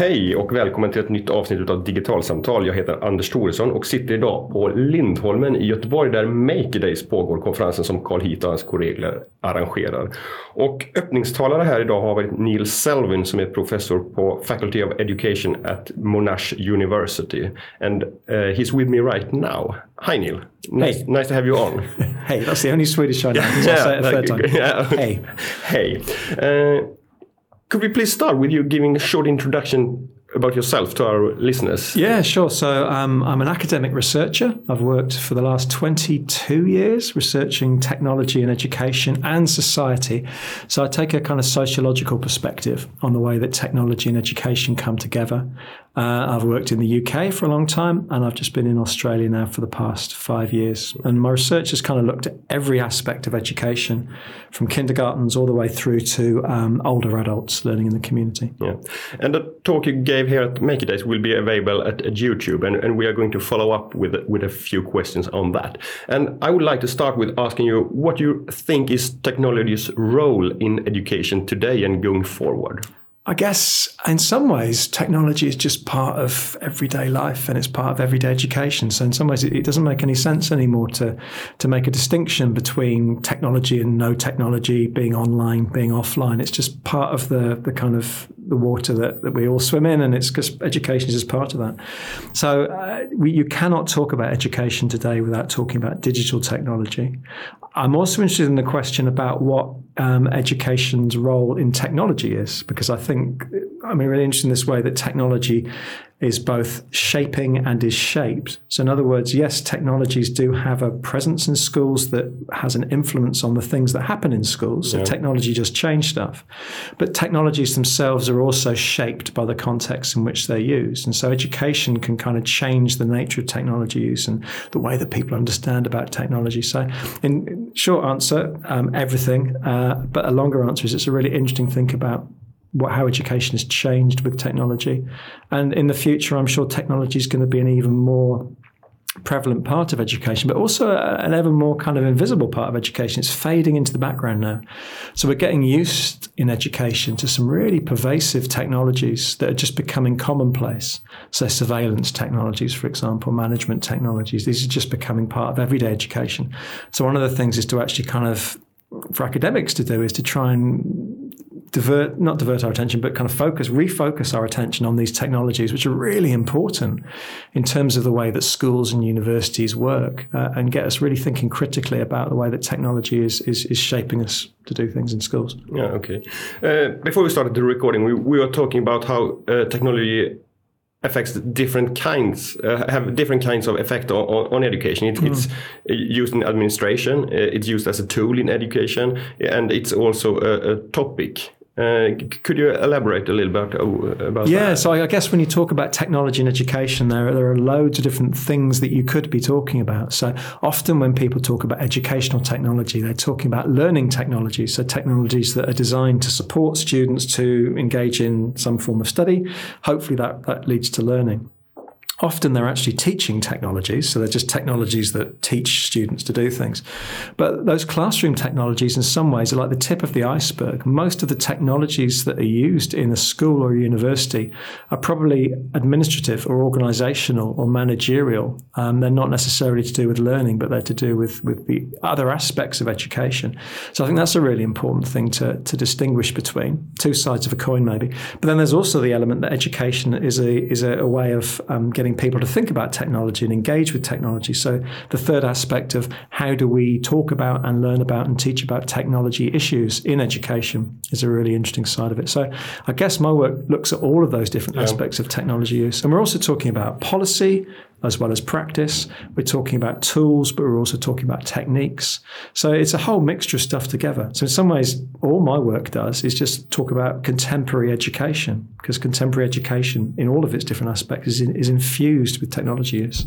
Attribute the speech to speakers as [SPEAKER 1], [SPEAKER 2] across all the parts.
[SPEAKER 1] Hej och välkommen till ett nytt avsnitt av Digitalsamtal. Jag heter Anders Thoresson och sitter idag på Lindholmen i Göteborg där Maker Days pågår, konferensen som Carl Heath och hans kollegor arrangerar. Och öppningstalare här idag har varit Neil Selvin som är professor på Faculty of Education at Monash University. And uh, he's with me right now. Hi Neil. Nice,
[SPEAKER 2] hey.
[SPEAKER 1] nice to have you on.
[SPEAKER 2] hey, that's the only Swedish I know. yeah, time. Yeah. Hey.
[SPEAKER 1] Hey. Uh, could we please start with you giving a short introduction about yourself to our listeners?
[SPEAKER 2] Yeah, sure. So um, I'm an academic researcher. I've worked for the last 22 years researching technology and education and society. So I take a kind of sociological perspective on the way that technology and education come together. Uh, I've worked in the UK for a long time, and I've just been in Australia now for the past five years. And my research has kind of looked at every aspect of education, from kindergartens all the way through to um, older adults learning in the community.
[SPEAKER 1] Yeah, and the talk you gave here at Maker Days will be available at, at YouTube, and, and we are going to follow up with with a few questions on that. And I would like to start with asking you what you think is technology's role in education today and going forward.
[SPEAKER 2] I guess in some ways, technology is just part of everyday life and it's part of everyday education. So in some ways, it, doesn't make any sense anymore to to make a distinction between technology and no technology, being online, being offline. It's just part of the the kind of the water that, that we all swim in, and it's because education is just part of that. So uh, we, you cannot talk about education today without talking about digital technology. I'm also interested in the question about what um, education's role in technology is, because I think I mean, really interested in this way that technology is both shaping and is shaped. So, in other words, yes, technologies do have a presence in schools that has an influence on the things that happen in schools. So, yeah. technology just change stuff. But technologies themselves are also shaped by the context in which they're used. And so, education can kind of change the nature of technology use and the way that people understand about technology. So, in short answer, um, everything. Uh, but a longer answer is it's a really interesting thing about what, how education has changed with technology. And in the future, I'm sure technology is going to be an even more prevalent part of education, but also an ever more kind of invisible part of education. It's fading into the background now. So we're getting used in education to some really pervasive technologies that are just becoming commonplace. So surveillance technologies, for example, management technologies, these are just becoming part of everyday education. So one of the things is to actually kind of for academics to do is to try and divert, not divert our attention, but kind of focus, refocus our attention on these technologies, which are really important in terms of the way that schools and universities work, uh, and get us really thinking critically about the way that technology is is, is shaping us to do things in schools.
[SPEAKER 1] Yeah. Okay. Uh, before we started the recording, we, we were talking about how uh, technology affects different kinds uh, have different kinds of effect on, on education it, mm. it's used in administration uh, it's used as a tool in education and it's also a, a topic uh, could you elaborate a little bit uh, about
[SPEAKER 2] yeah,
[SPEAKER 1] that?
[SPEAKER 2] Yeah, so I guess when you talk about technology and education, there, there are loads of different things that you could be talking about. So often when people talk about educational technology, they're talking about learning technologies, so technologies that are designed to support students to engage in some form of study. Hopefully that, that leads to learning. Often they're actually teaching technologies, so they're just technologies that teach students to do things. But those classroom technologies, in some ways, are like the tip of the iceberg. Most of the technologies that are used in a school or a university are probably administrative or organizational or managerial. Um, they're not necessarily to do with learning, but they're to do with, with the other aspects of education. So I think that's a really important thing to, to distinguish between two sides of a coin, maybe. But then there's also the element that education is a, is a, a way of um, getting getting people to think about technology and engage with technology. So, the third aspect of how do we talk about and learn about and teach about technology issues in education is a really interesting side of it. So, I guess my work looks at all of those different yeah. aspects of technology use. And we're also talking about policy, as well as practice. We're talking about tools, but we're also talking about techniques. So it's a whole mixture of stuff together. So in some ways, all my work does is just talk about contemporary education, because contemporary education, in all of its different aspects, is, in, is infused with technology use.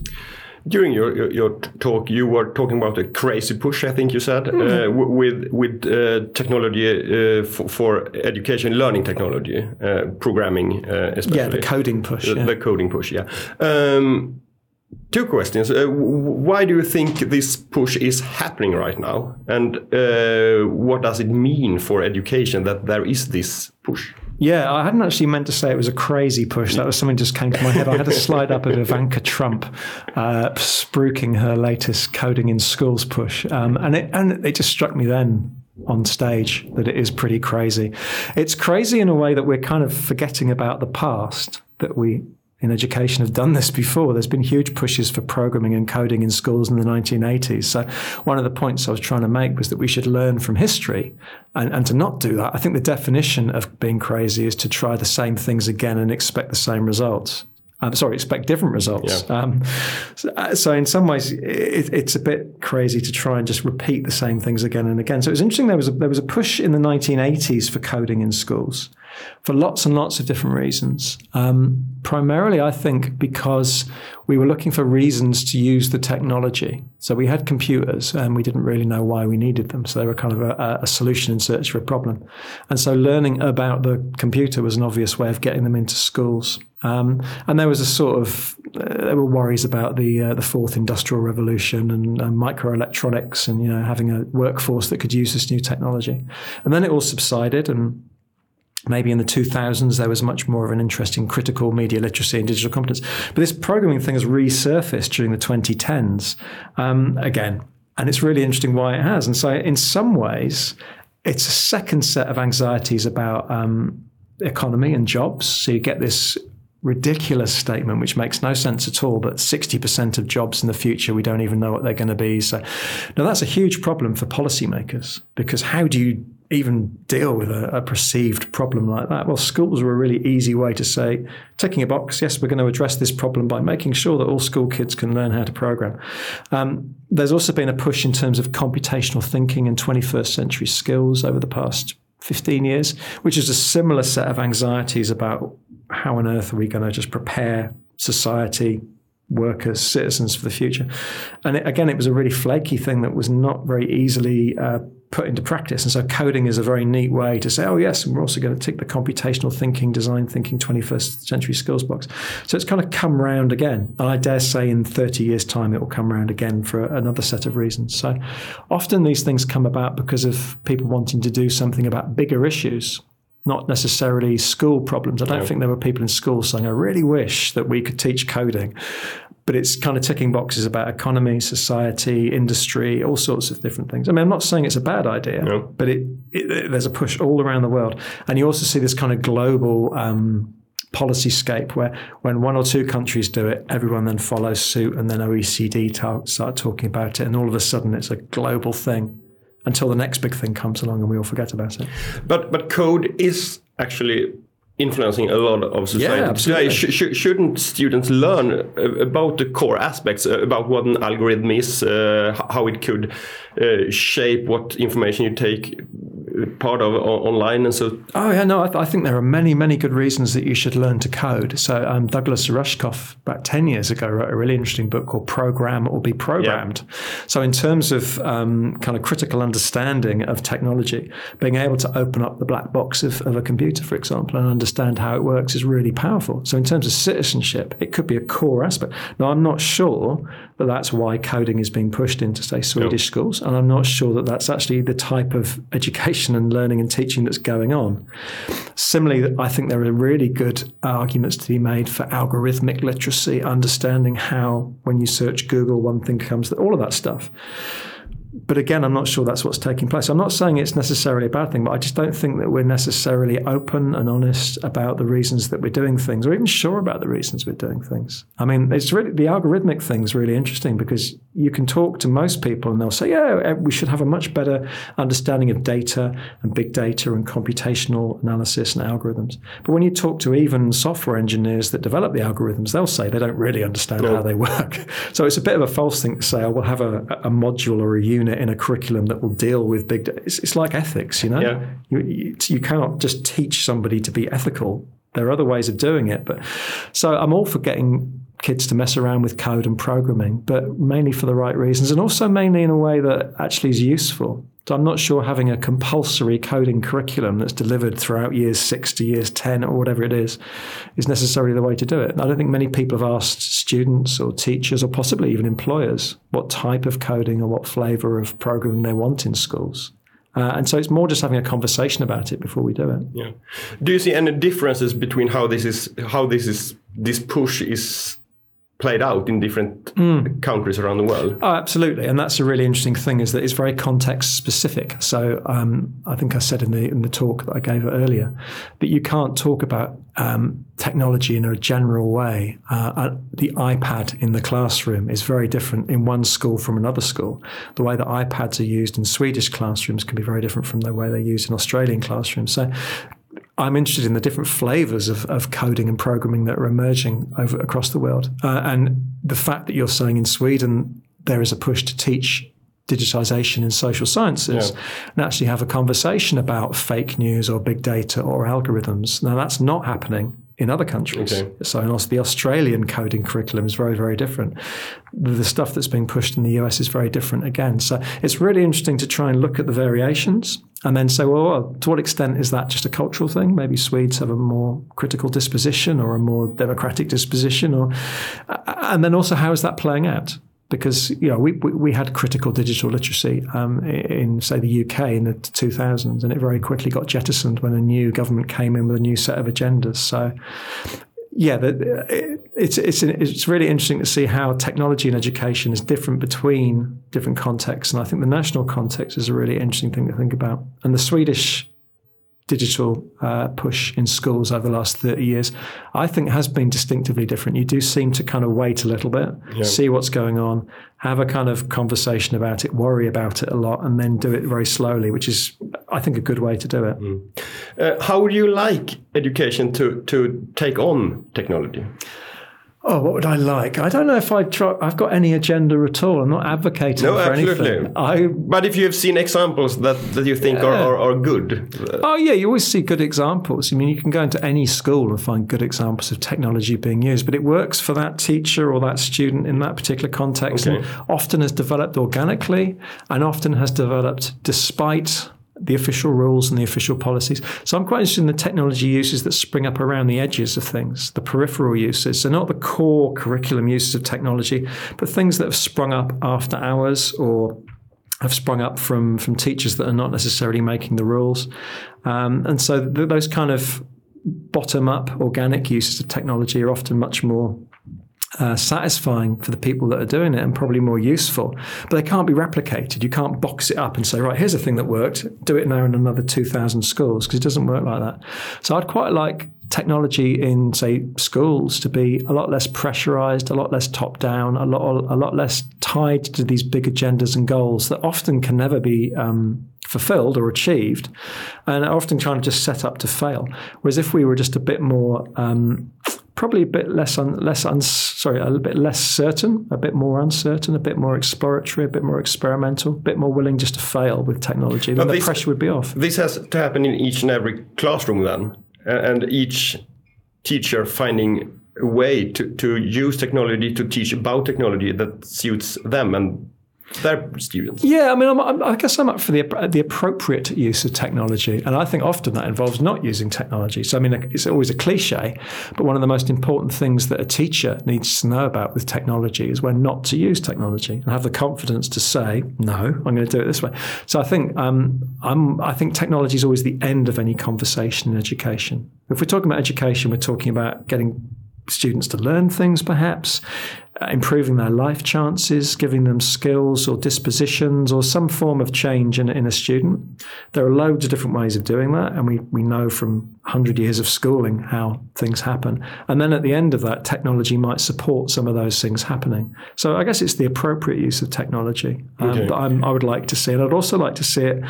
[SPEAKER 1] During your, your, your, talk, you were talking about a crazy push, I think you said, mm. uh, with with uh, technology uh, for, for, education, learning technology, uh, programming, especially.
[SPEAKER 2] Yeah, the coding push.
[SPEAKER 1] The,
[SPEAKER 2] yeah.
[SPEAKER 1] the coding push, yeah. Um, two questions. Uh, why do you think this push is happening right now? And uh, what does it mean for education that there is this push?
[SPEAKER 2] Yeah, I hadn't actually meant to say it was a crazy push. That was something just came to my head. I had a slide up of Ivanka Trump uh, spruiking her latest coding in schools push, um, and it and it just struck me then on stage that it is pretty crazy. It's crazy in a way that we're kind of forgetting about the past that we in education have done this before. There's been huge pushes for programming and coding in schools in the 1980s. So, one of the points I was trying to make was that we should learn from history and, and to not do that. I think the definition of being crazy is to try the same things again and expect the same results. I'm sorry, expect different results. Yeah. Um, so, uh, so, in some ways, it, it's a bit crazy to try and just repeat the same things again and again. So it was interesting. There was a, there was a push in the 1980s for coding in schools for lots and lots of different reasons. Um, primarily, I think because we were looking for reasons to use the technology. So we had computers and we didn't really know why we needed them. So they were kind of a, a solution in search for a problem. And so learning about the computer was an obvious way of getting them into schools. Um, and there was a sort of uh, there were worries about the uh, the fourth industrial revolution and uh, microelectronics and you know having a workforce that could use this new technology. And then it all subsided and Maybe in the 2000s, there was much more of an interest in critical media literacy and digital competence. But this programming thing has resurfaced during the 2010s um, again. And it's really interesting why it has. And so, in some ways, it's a second set of anxieties about um, economy and jobs. So, you get this ridiculous statement, which makes no sense at all. But 60% of jobs in the future, we don't even know what they're going to be. So, now that's a huge problem for policymakers because how do you even deal with a, a, perceived problem like that? Well, schools were a really easy way to say, ticking a box, yes, we're going to address this problem by making sure that all school kids can learn how to program. Um, there's also been a push in terms of computational thinking and 21st century skills over the past 15 years, which is a similar set of anxieties about how on earth are we going to just prepare society, workers, citizens for the future. And it, again, it was a really flaky thing that was not very easily uh, put into practice. And so coding is a very neat way to say, oh, yes, and we're also going to tick the computational thinking, design thinking, 21st century skills box. So it's kind of come round again. And I dare say in 30 years' time, it will come round again for another set of reasons. So often these things come about because of people wanting to do something about bigger issues not necessarily school problems. I don't no. think there were people in school saying, I really wish that we could teach coding but it's kind of ticking boxes about economy, society, industry, all sorts of different things. I mean, I'm not saying it's a bad idea, no. but it, it, there's a push all around the world, and you also see this kind of global. Um, policy scape where when one or two countries do it, everyone then follows suit, and then OECD start talking about it, and all of a sudden it's a global thing until the next big thing comes along and we all forget about it.
[SPEAKER 1] But but code is actually influencing a lot of society yeah. Sh sh shouldn't students learn about the core aspects uh, about what an algorithm is, uh, how it could uh, shape what information you take part of online and so
[SPEAKER 2] oh yeah no I, th- I, think there are many many good reasons that you should learn to code. So um, douglas rushkoff about 10 years ago wrote a really interesting book called program or be programmed. Yeah. so in terms of um, kind of critical understanding of technology being able to open up the black box of, of a computer for example and understand how it works is really powerful. So in terms of citizenship it could be a core aspect. Now i'm not sure that that's why coding is being pushed into say swedish schools. And i'm not sure that that's actually the type of education and learning and teaching that's going on. Similarly, I think there are really good arguments to be made for algorithmic literacy, understanding how when you search Google, one thing comes, all of that stuff but again, I'm not sure that's what's taking place. I'm not saying it's necessarily a bad thing, but I just don't think that we're necessarily open and honest about the reasons that we're doing things, or even sure about the reasons we're doing things. I mean, it's really the algorithmic thing is really interesting because you can talk to most people and they'll say, "Yeah, we should have a much better understanding of data and big data and computational analysis and algorithms." But when you talk to even software engineers that develop the algorithms, they'll say they don't really understand no. how they work. So it's a bit of a false thing to say, "Oh, we'll have a, a module or a unit." Unit in a curriculum that will deal with big data. It's, it's like ethics, you know?
[SPEAKER 1] Yeah.
[SPEAKER 2] You, you, you cannot just teach somebody to be ethical. There are other ways of doing it. But so I'm all for getting kids to mess around with code and programming, but mainly for the right reasons and also mainly in a way that actually is useful. So I'm not sure having a compulsory coding curriculum that's delivered throughout years six to years 10 or whatever it is, is necessarily the way to do it. I don't think many people have asked students or teachers or possibly even employers what type of coding or what flavor of programming they want in schools. Uh, and so it's more just having a conversation about it before we do it.
[SPEAKER 1] Yeah. Do you see any differences between how this is how this is this push is played out in different mm. countries around the world.
[SPEAKER 2] Oh, absolutely, and that's a really interesting thing is that it's very context specific. So um, I think I said in the in the talk that I gave earlier that you can't talk about um, technology in a general way. Uh, uh, the iPad in the classroom is very different in one school from another school. The way that iPads are used in Swedish classrooms can be very different from the way they're used in Australian classrooms. So I'm interested in the different flavors of, of coding and programming that are emerging over across the world. Uh, and the fact that you're saying in Sweden there is a push to teach digitization in social sciences yeah. and actually have a conversation about fake news or big data or algorithms. Now, that's not happening in other countries. Okay. So, and also the Australian coding curriculum is very, very different. The stuff that's being pushed in the US is very different again. So, it's really interesting to try and look at the variations and then say, well, well, to what extent is that just a cultural thing? Maybe Swedes have a more critical disposition or a more democratic disposition, or and then also how is that playing out? Because you know we we had critical digital literacy um, in say the UK in the 2000s, and it very quickly got jettisoned when a new government came in with a new set of agendas. So yeah, it's it's it's really interesting to see how technology and education is different between different contexts, and I think the national context is a really interesting thing to think about. And the Swedish digital uh, push in schools over the last 30 years, I think has been distinctively different. You do seem to kind of wait a little bit, yeah. see what's going on, have a kind of conversation about it, worry about it a lot, and then do it very slowly, which is, I think, a good way to do it. Mm.
[SPEAKER 1] Uh, how would you like education to, to take on technology?
[SPEAKER 2] Oh, what would I like? I don't know if I try. I've got any agenda at all. I'm not advocating no, for absolutely. anything. I,
[SPEAKER 1] but if you have seen examples that, that you think yeah. are, are, are, good.
[SPEAKER 2] Uh, oh, yeah, you always see good examples. I mean, you can go into any school and find good examples of technology being used, but it works for that teacher or that student in that particular context okay. and often has developed organically and often has developed despite the official rules and the official policies. So I'm quite interested in the technology uses that spring up around the edges of things, the peripheral uses. So not the core curriculum uses of technology, but things that have sprung up after hours or have sprung up from from teachers that are not necessarily making the rules. Um, and so th- those kind of bottom up organic uses of technology are often much more uh, satisfying for the people that are doing it and probably more useful. But they can't be replicated. You can't box it up and say, right, here's a thing that worked, do it now in another 2,000 schools, because it doesn't work like that. So I'd quite like technology in, say, schools to be a lot less pressurized, a lot less top down, a lot, a lot less tied to these big agendas and goals that often can never be. Um, fulfilled or achieved, and often kind of just set up to fail. Whereas if we were just a bit more um, probably a bit less un, less un, sorry a bit less certain, a bit more uncertain, a bit more exploratory, a bit more experimental, a bit more willing just to fail with technology. Then the this, pressure would be off.
[SPEAKER 1] This has to happen in each and every classroom then, and each teacher finding a way to, to use technology to teach about technology that suits them and their students.
[SPEAKER 2] Yeah, I mean, I'm, I'm, i guess I'm up for the the appropriate use of technology, and I think often that involves not using technology. So, I mean, it's always a cliche, but one of the most important things that a teacher needs to know about with technology is when not to use technology and have the confidence to say, "No, I'm going to do it this way." So, I think um, I'm I think technology is always the end of any conversation in education. If we're talking about education, we're talking about getting students to learn things, perhaps, improving their life chances, giving them skills or dispositions or some form of change in, in a student. There are loads of different ways of doing that, and we, we know from 100 years of schooling how things happen. And then at the end of that, technology might support some of those things happening. So I guess it's the appropriate use of technology um, okay. that I'm, I would like to see. And I'd also like to see it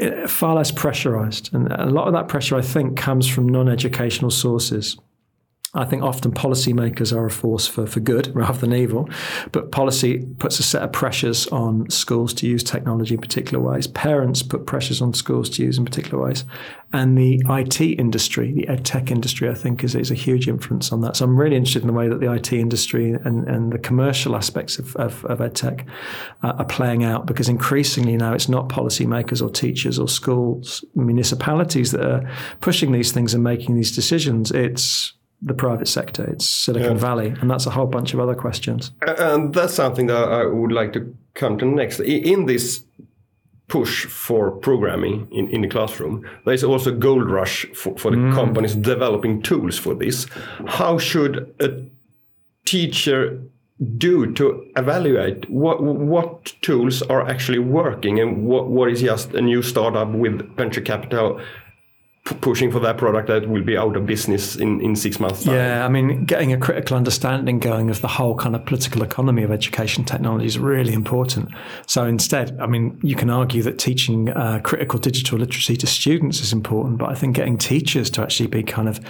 [SPEAKER 2] uh, far less pressurized. And a lot of that pressure, I think, comes from non educational sources. I think often policymakers are a force for, for good rather than evil, but policy puts a set of pressures on schools to use technology in particular ways. Parents put pressures on schools to use in particular ways. And the IT industry, the ed tech industry, I think is, is a huge influence on that. So I'm really interested in the way that the IT industry and, and the commercial aspects of, of, of ed tech uh, are playing out because increasingly now it's not policymakers or teachers or schools, municipalities that are pushing these things and making these decisions. It's the private sector. It's Silicon yeah. Valley, and that's a whole bunch of other questions.
[SPEAKER 1] And that's something that I would like to come to next. In this push for programming in, in the classroom. There is also gold rush for, for the
[SPEAKER 2] Mm.
[SPEAKER 1] companies developing tools for this. How should a teacher do to evaluate what what tools are actually working and what, what is just a new startup with venture capital pushing for that product that will be out of business in, in six months time?
[SPEAKER 2] Yeah, I mean, getting a critical understanding going of the whole kind of political economy of education technology is really important. So instead, I mean, you can argue that teaching uh, critical digital literacy to students is important, but I think getting teachers to actually be kind of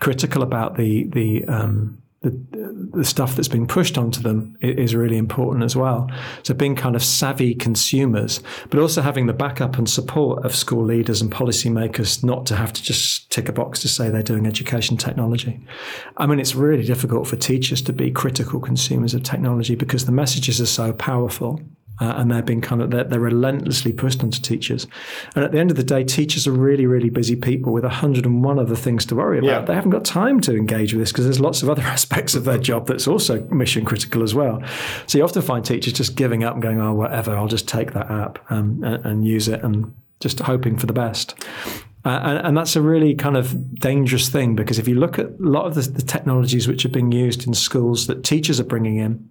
[SPEAKER 2] critical about the the um, the, the stuff that's being pushed onto them is really important as well. So being kind of savvy consumers, but also having the backup and support of school leaders and policymakers not to have to just tick a box to say they're doing education technology. I mean, it's really difficult for teachers to be critical consumers of technology because the messages are so powerful. Uh, and they're being kind of they're, they're relentlessly pushed onto teachers, and at the end of the day, teachers are really really busy people with 101 other things to worry about.
[SPEAKER 1] Yeah.
[SPEAKER 2] They haven't got time to engage with this because there's lots of other aspects of their job that's also mission critical as well. So you often find teachers just giving up and going, "Oh, whatever, I'll just take that app um, and, and use it," and just hoping for the best. Uh, and, and that's a really kind of dangerous thing because if you look at a lot of the, the technologies which are being used in schools that teachers are bringing in,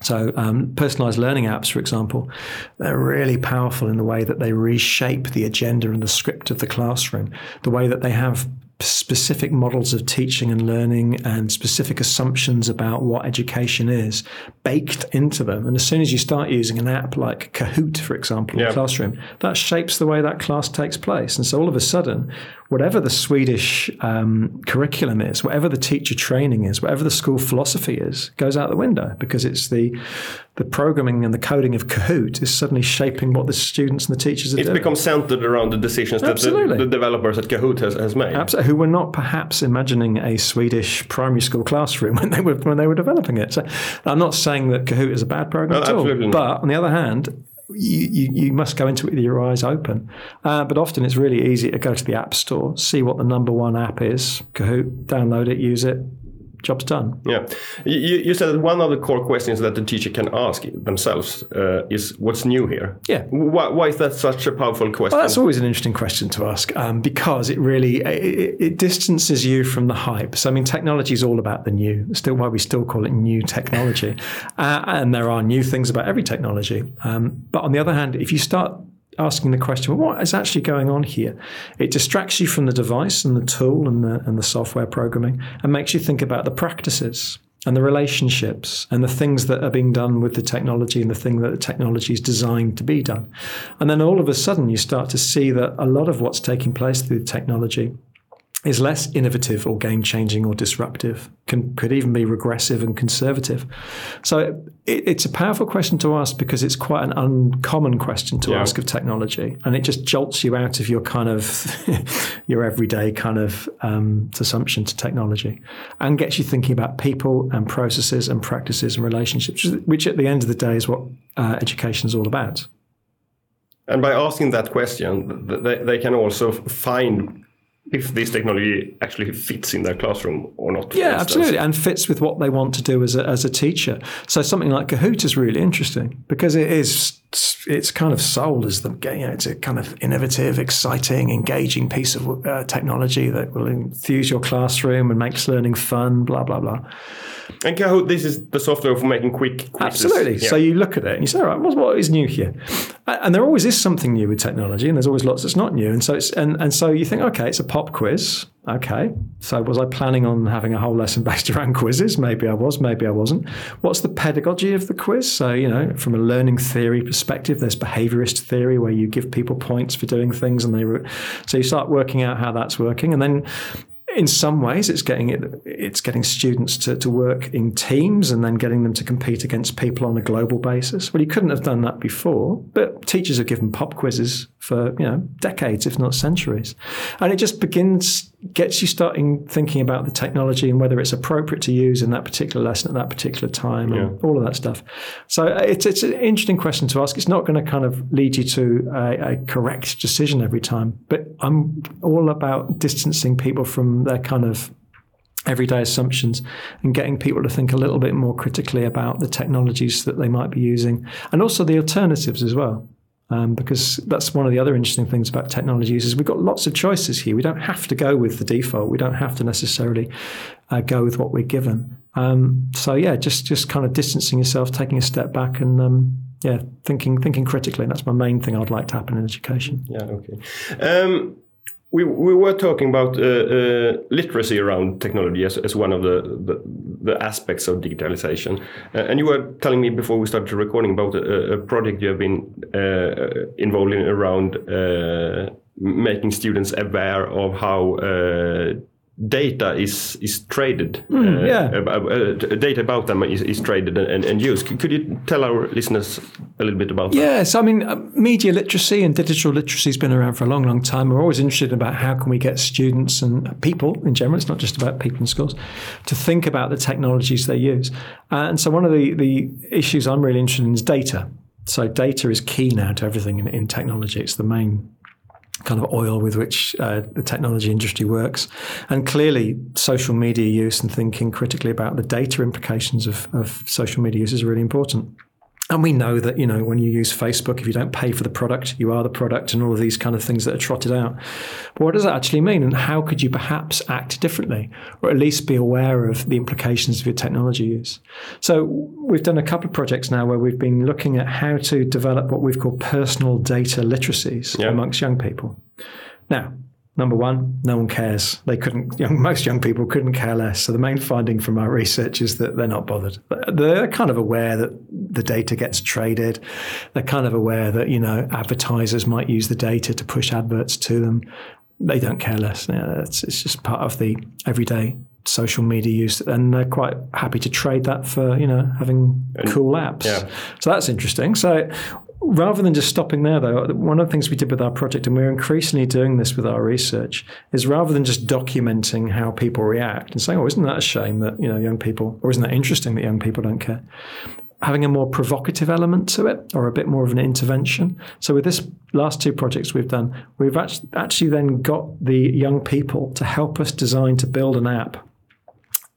[SPEAKER 2] so, um, personalized learning apps, for example, they're really powerful in the way that they reshape the agenda and the script of the classroom, the way that they have specific models of teaching and learning and specific assumptions about what education is baked into them. And as soon as you start using an app like Kahoot, for example, in
[SPEAKER 1] Yeah.
[SPEAKER 2] the classroom, that shapes the way that class takes place. And so all of a sudden, whatever the Swedish um, curriculum is, whatever the teacher training is, whatever the school philosophy is, goes out the window because it's the the programming and the coding of Kahoot is suddenly shaping what the students and the teachers are
[SPEAKER 1] It's
[SPEAKER 2] doing.
[SPEAKER 1] become centered around the decisions that the, the developers at Kahoot has, has made.
[SPEAKER 2] Absolutely, who were not perhaps imagining a Swedish primary school classroom when they were when they were developing it. So I'm not saying that Kahoot is a bad program
[SPEAKER 1] No,
[SPEAKER 2] at all,
[SPEAKER 1] not.
[SPEAKER 2] but on the other hand. You, you, must go into it with your eyes open. Uh, but often it's really easy to go to the App Store, see what the number one app is, Kahoot, download it, use it, job's done.
[SPEAKER 1] Yeah, you, you said that one of the core questions that the teacher can ask themselves uh, is what's new here.
[SPEAKER 2] Yeah.
[SPEAKER 1] Why, why is that such a powerful question?
[SPEAKER 2] Well, that's always an interesting question to ask um, because it really it, it distances you from the hype. So, I mean, technology is all about the new. Still, why we still call it new technology, uh, and there are new things about every technology. Um, but on the other hand, if you start asking the question, well, what is actually going on here? It distracts you from the device and the tool and the and the software programming, and makes you think about the practices and the relationships and the things that are being done with the technology and the thing that the technology is designed to be done. And then all of a sudden, you start to see that a lot of what's taking place through the technology is less innovative or game changing or disruptive, can, could even be regressive and conservative. So it, it's a powerful question to ask because it's quite an uncommon question to
[SPEAKER 1] Yeah.
[SPEAKER 2] ask of technology. And it just jolts you out of your kind of your everyday kind of um, assumption to technology and gets you thinking about people and processes and practices and relationships, which at the end of the day is what uh, education is all about.
[SPEAKER 1] And by asking that question, they, they can also find if this technology actually fits in their classroom or not.
[SPEAKER 2] Yeah, absolutely, and fits with what they want to do as a, as a teacher. So something like Kahoot is really interesting because it is it's kind of sold as the you know, it's a kind of innovative, exciting, engaging piece of uh, technology that will enthuse your classroom and makes learning fun. Blah blah blah.
[SPEAKER 1] And Kahoot, this is the software for making quick quizzes.
[SPEAKER 2] Absolutely.
[SPEAKER 1] Yeah.
[SPEAKER 2] So you look at it and you say, all right, what, what is new here? And there always is something new with technology, and there's always lots that's not new. And so it's and, and so you think, okay, it's a pop quiz. Okay. So was I planning on having a whole lesson based around quizzes? Maybe I was, maybe I wasn't. What's the pedagogy of the quiz? So, you know, from a learning theory perspective, there's behaviorist theory where you give people points for doing things and they re- so you start working out how that's working. And then in some ways it's getting it, it's getting students to, to work in teams and then getting them to compete against people on a global basis. Well, you couldn't have done that before, but teachers have given pop quizzes for you know decades, if not centuries, and it just begins gets you starting thinking about the technology and whether it's appropriate to use in that particular lesson at that particular time and all of that stuff. So uh, it's it's an interesting question to ask. It's not going to kind of lead you to a, a correct decision every time, but I'm all about distancing people from their kind of everyday assumptions and getting people to think a little bit more critically about the technologies that they might be using and also the alternatives as well. Um, because that's one of the other interesting things about technology is we've got lots of choices here. We don't have to go with the default. We don't have to necessarily uh, go with what we're given. Um, so yeah, just just kind of distancing yourself, taking a step back, and um, yeah, thinking thinking critically. That's my main thing I'd like to happen in education.
[SPEAKER 1] Yeah. Okay. We, we were talking about uh, uh, literacy around technology as, as one of the, the, the aspects of digitalization. Uh, and you were telling me before we started recording about a, a project you have been uh, involved in around uh, making students aware of how uh, data is is traded.
[SPEAKER 2] Mm, yeah.
[SPEAKER 1] Uh, data about them is, is traded and, and used. Could you tell our listeners a little bit about that?
[SPEAKER 2] Yes, I mean, uh, media literacy and digital literacy has been around for a long, long time. We're always interested about how can we get students and people in general. It's not just about people in schools to think about the technologies they use. Uh, and so, one of the the issues I'm really interested in is data. So, data is key now to everything in, in technology. It's the main kind of oil with which uh, the technology industry works. And clearly, social media use and thinking critically about the data implications of, of social media use is really important. And we know that, you know, when you use Facebook, if you don't pay for the product, you are the product and all of these kind of things that are trotted out. But what does that actually mean? And how could you perhaps act differently or at least be aware of the implications of your technology use? So we've done a couple of projects now where we've been looking at how to develop what we've called personal data literacies yeah. amongst young people. Now, Number one, no one cares. They couldn't. Young, most young people couldn't care less. So the main finding from our research is that they're not bothered. They're kind of aware that the data gets traded. They're kind of aware that you know advertisers might use the data to push adverts to them. They don't care less. Yeah, it's, it's just part of the everyday social media use, and they're quite happy to trade that for you know having cool apps. Yeah. So that's interesting. So rather than just stopping there, though, one of the things we did with our project, and we're increasingly doing this with our research, is rather than just documenting how people react and saying, "Oh, isn't that a shame that you know young people, or isn't that interesting that young people don't care?" Having a more provocative element to it, or a bit more of an intervention. So, with this last two projects we've done, we've actually then got the young people to help us design to build an app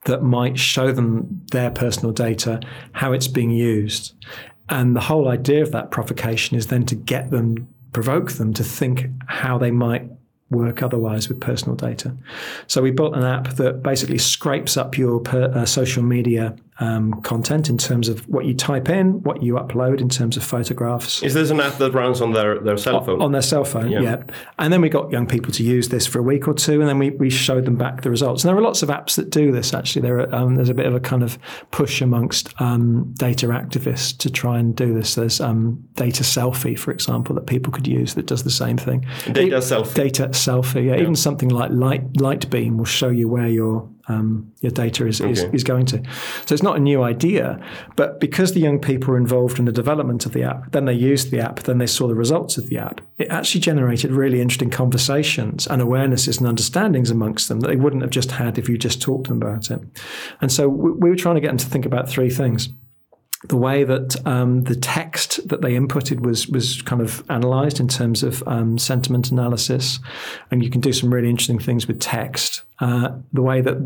[SPEAKER 2] that might show them their personal data, how it's being used. And the whole idea of that provocation is then to get them, provoke them to think how they might work otherwise with personal data. So we built an app that basically scrapes up your per, uh, social media um, content in terms of what you type in, what you upload in terms of photographs.
[SPEAKER 1] Is this an app that runs on their, their cell phone?
[SPEAKER 2] On their cell phone, yeah. yeah. And then we got young people to use this for a week or two, and then we, we showed them back the results. And there are lots of apps that do this, actually. There are, um, there's a bit of a kind of push amongst um, data activists to try and do this. There's um, Data Selfie, for example, that people could use that does the same thing.
[SPEAKER 1] Data Selfie?
[SPEAKER 2] Data Selfie, yeah. yeah. Even something like Light, Lightbeam will show you where your um, your data is, okay. is, is, going to. So it's not a new idea, but because the young people were involved in the development of the app, then they used the app, then they saw the results of the app, it actually generated really interesting conversations and awarenesses and understandings amongst them that they wouldn't have just had if you just talked to them about it. And so we, we were trying to get them to think about three things the way that um, the text that they inputted was was kind of analysed in terms of um, sentiment analysis, and you can do some really interesting things with text. Uh, the way that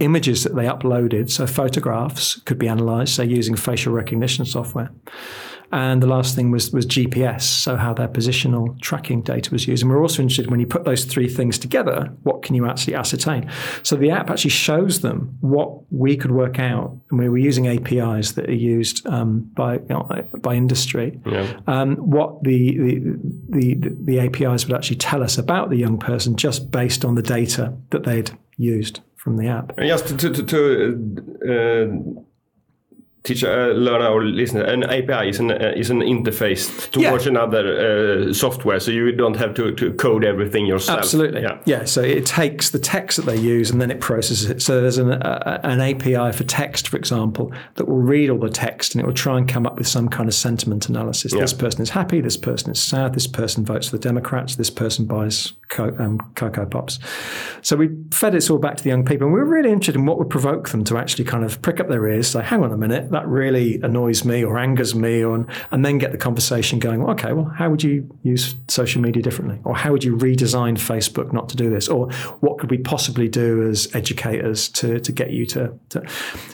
[SPEAKER 2] images that they uploaded, so photographs, could be analysed, say using facial recognition software. And the last thing was, was GPS, so how their positional tracking data was used. And we're also interested when you put those three things together, what can you actually ascertain? So the app actually shows them what we could work out, and we were using APIs that are used um, by you know, by industry. Yeah. Um, what the, the, the the APIs would actually tell us about the young person just based on the data that they'd used from the app.
[SPEAKER 1] Just to, to, to uh, teach uh, learner or listener an api is an uh, is an interface towards yeah. another uh, software so you don't have to, to code everything yourself
[SPEAKER 2] absolutely yeah. yeah so it takes the text that they use and then it processes it so there's an, uh, an api for text for example that will read all the text and it will try and come up with some kind of sentiment analysis yeah. this person is happy this person is sad this person votes for the democrats this person buys co- um, cocoa pops so we fed it all back to the young people and we were really interested in what would provoke them to actually kind of prick up their ears say hang on a minute that really annoys me or angers me, or, and then get the conversation going. Well, okay, well, how would you use social media differently, or how would you redesign Facebook not to do this, or what could we possibly do as educators to to get you to, to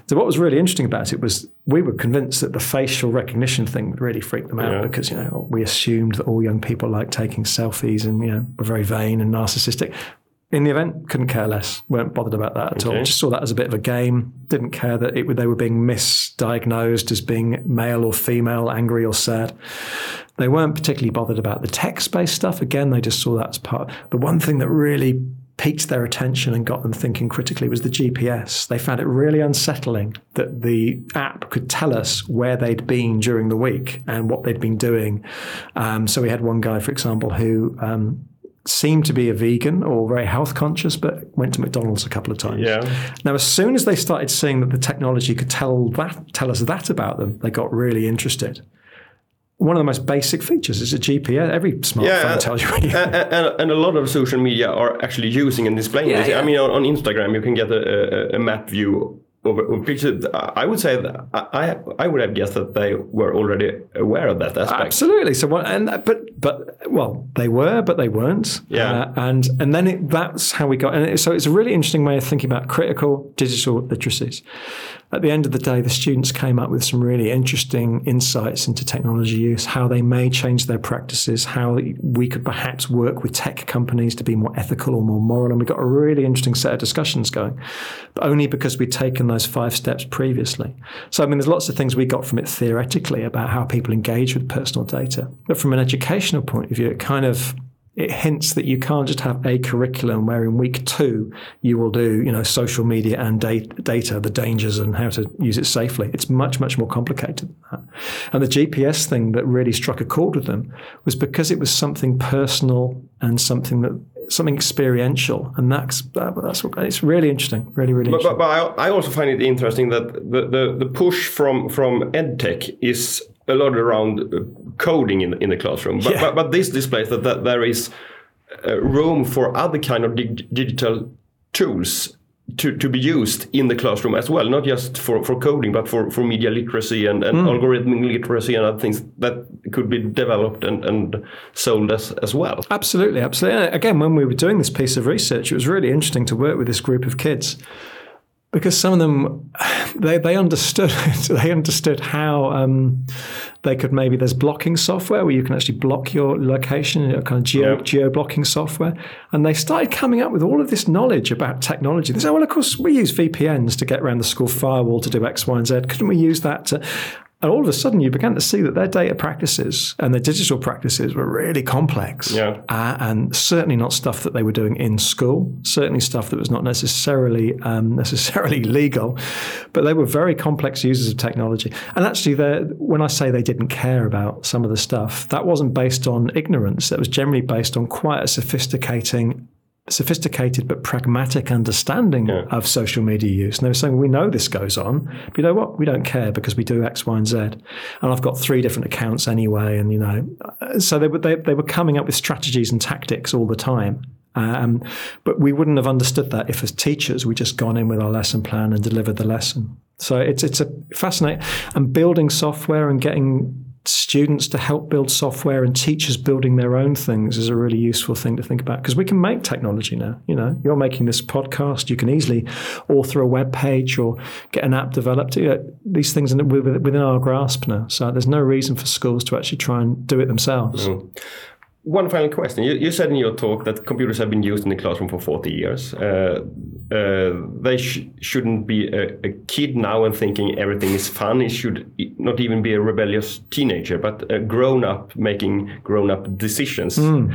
[SPEAKER 2] so what was really interesting about it was we were convinced that the facial recognition thing really freaked them out yeah. because you know we assumed that all young people like taking selfies and you know were very vain and narcissistic in the event, couldn't care less, weren't bothered about that at okay. all. Just saw that as a bit of a game. Didn't care that it, they were being misdiagnosed as being male or female, angry or sad. They weren't particularly bothered about the text based stuff. Again, they just saw that as part. The one thing that really piqued their attention and got them thinking critically was the GPS. They found it really unsettling that the app could tell us where they'd been during the week and what they'd been doing. Um, so we had one guy, for example, who um, seemed to be a vegan or very health conscious, but went to McDonald's a couple of times.
[SPEAKER 1] Yeah.
[SPEAKER 2] Now, as soon as they started seeing that the technology could tell that tell us that about them, they got really interested. One of the most basic features is a GPS. Every smartphone yeah, tells you.
[SPEAKER 1] and, and, and, a lot of social media are actually using and displaying yeah, this. Yeah. I mean, on, on, Instagram, you can get a, a, a map view over pictures. I would say that I I would have guessed that they were already aware of that aspect.
[SPEAKER 2] Absolutely. So what? And but but well, they were, but they weren't.
[SPEAKER 1] Yeah.
[SPEAKER 2] Uh, and and then it, that's how we got. And so it's a really interesting way of thinking about critical digital literacies at the end of the day, the students came up with some really interesting insights into technology use, how they may change their practices, how we could perhaps work with tech companies to be more ethical or more moral. And we got a really interesting set of discussions going, but only because we'd taken those five steps previously. So, I mean, there's lots of things we got from it theoretically about how people engage with personal data. But from an educational point of view, it kind of it hints that you can't just have a curriculum where in week two you will do, you know, social media and data, the dangers and how to use it safely. It's much, much more complicated than that. And the GPS thing that really struck a chord with them was because it was something personal and something that something experiential, and that's that, that's what, it's really interesting, really, really.
[SPEAKER 1] But,
[SPEAKER 2] interesting.
[SPEAKER 1] but, but I, I also find it interesting that the, the, the push from from edtech is a lot around uh, coding in, in the classroom. But, yeah. but, but, this displays that, that there is uh, room for other kind of dig digital tools to, to be used in the classroom as well, not just for, for coding, but for, for media literacy and, and mm. algorithmic literacy and other things that could be developed and, and sold as, as well.
[SPEAKER 2] Absolutely, absolutely. Again, when we were doing this piece of research, it was really interesting to work with this group of kids because some of them they, they understood they understood how um, they could maybe there's blocking software where you can actually block your location you know, kind of geo, geo blocking software. And they started coming up with all of this knowledge about technology. They said well of course we use VPNs to get around the school firewall to do X Y and Z. Couldn't we use that to and all of a sudden, you began to see that their data practices and their digital practices were really complex.
[SPEAKER 1] Yeah. Uh,
[SPEAKER 2] and certainly not stuff that they were doing in school. Certainly stuff that was not necessarily um, necessarily legal, but they were very complex users of technology. And actually, when I say they didn't care about some of the stuff, that wasn't based on ignorance. That was generally based on quite a sophisticating sophisticated but pragmatic understanding yeah. of social media use. And they were saying, we know this goes on, but you know what? We don't care because we do X, Y, and Z. And I've got three different accounts anyway. And, you know, so they were, they, they were coming up with strategies and tactics all the time. Um, but we wouldn't have understood that if, as teachers, we just gone in with our lesson plan and delivered the lesson. So it's it's a fascinating and building software and getting students to help build software and teachers building their own things is a really useful thing to think about because we can make technology now. You know, you're making this podcast, you can easily author a web page or get an app developed. You know, these things are within our grasp now. So there's no reason for schools to actually try and do it themselves. Mm.
[SPEAKER 1] One final question. You, you, said in your talk that computers have been used in the classroom for 40 years. Uh, uh, they sh shouldn't be a, a, kid now and thinking everything is fun. It should not even be a rebellious teenager, but a grown up making grown up decisions. Mm.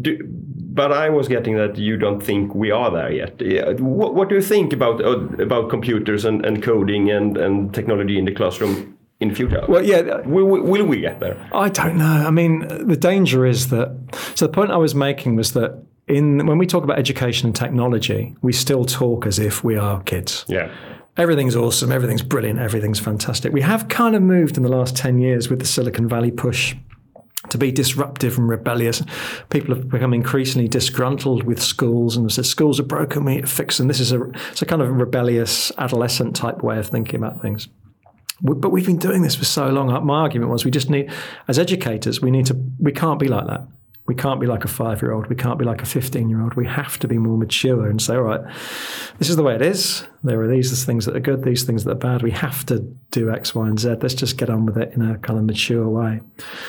[SPEAKER 1] Do, but I was getting that you don't think we are there yet. What, what do you think about uh, about computers and, and coding and, and technology in the classroom in future?
[SPEAKER 2] Well, yeah.
[SPEAKER 1] Will, will, we get there?
[SPEAKER 2] I don't know. I mean, the danger is that. So the point I was making was that in when we talk about education and technology, we still talk as if we are kids.
[SPEAKER 1] Yeah.
[SPEAKER 2] Everything's awesome. Everything's brilliant. Everything's fantastic. We have kind of moved in the last ten years with the Silicon Valley push to be disruptive and rebellious. People have become increasingly disgruntled with schools and said schools are broken, we need to fix them. This is a, it's a kind of rebellious adolescent type way of thinking about things but we've been doing this for so long. My argument was we just need, as educators, we need to, we can't be like that. We can't be like a five year old. We can't be like a 15 year old. We have to be more mature and say, all right, this is the way it is. There are these things that are good, these things that are bad. We have to do X, Y, and Z. Let's just get on with it in a kind of mature way.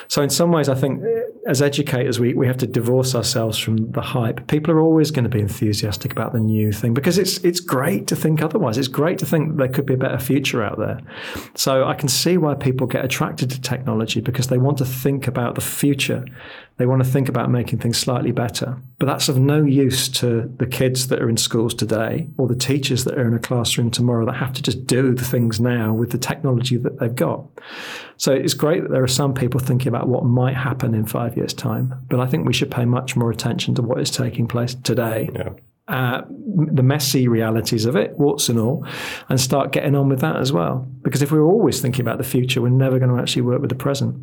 [SPEAKER 2] So, in some ways, I think uh, as educators, we, we have to divorce ourselves from the hype. People are always going to be enthusiastic about the new thing because it's it's great to think otherwise. It's great to think there could be a better future out there. So I can see why people get attracted to technology because they want to think about the future. They want to think about making things slightly better. But that's of no use to the kids that are in schools today or the teachers that are in a classroom tomorrow that have to just do the things now with the technology that they've got. So it's great that there are some people thinking about what might happen in five years' time, but I think we should pay much more attention to what is taking place today. Yeah. Uh, the messy realities of it, warts and all, and start getting on with that as well. Because if we're always thinking about the future, we're never going to actually work with the present.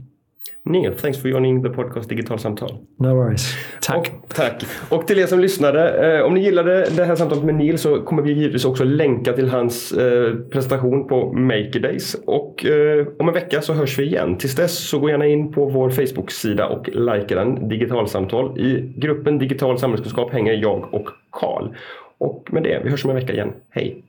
[SPEAKER 1] Neil, thanks for joining the podcast Digitalsamtal.
[SPEAKER 2] No worries. Tack.
[SPEAKER 1] Och, tack. Och till er som lyssnade, eh, om ni gillade det här samtalet med Neil så kommer vi givetvis också länka till hans eh, presentation på Maker Days. Och eh, om en vecka så hörs vi igen. Tills dess så gå gärna in på vår Facebook-sida och likea den, Digitalsamtal. I gruppen Digital samhällskunskap hänger jag och Karl. Och med det, vi hörs om en vecka igen. Hej!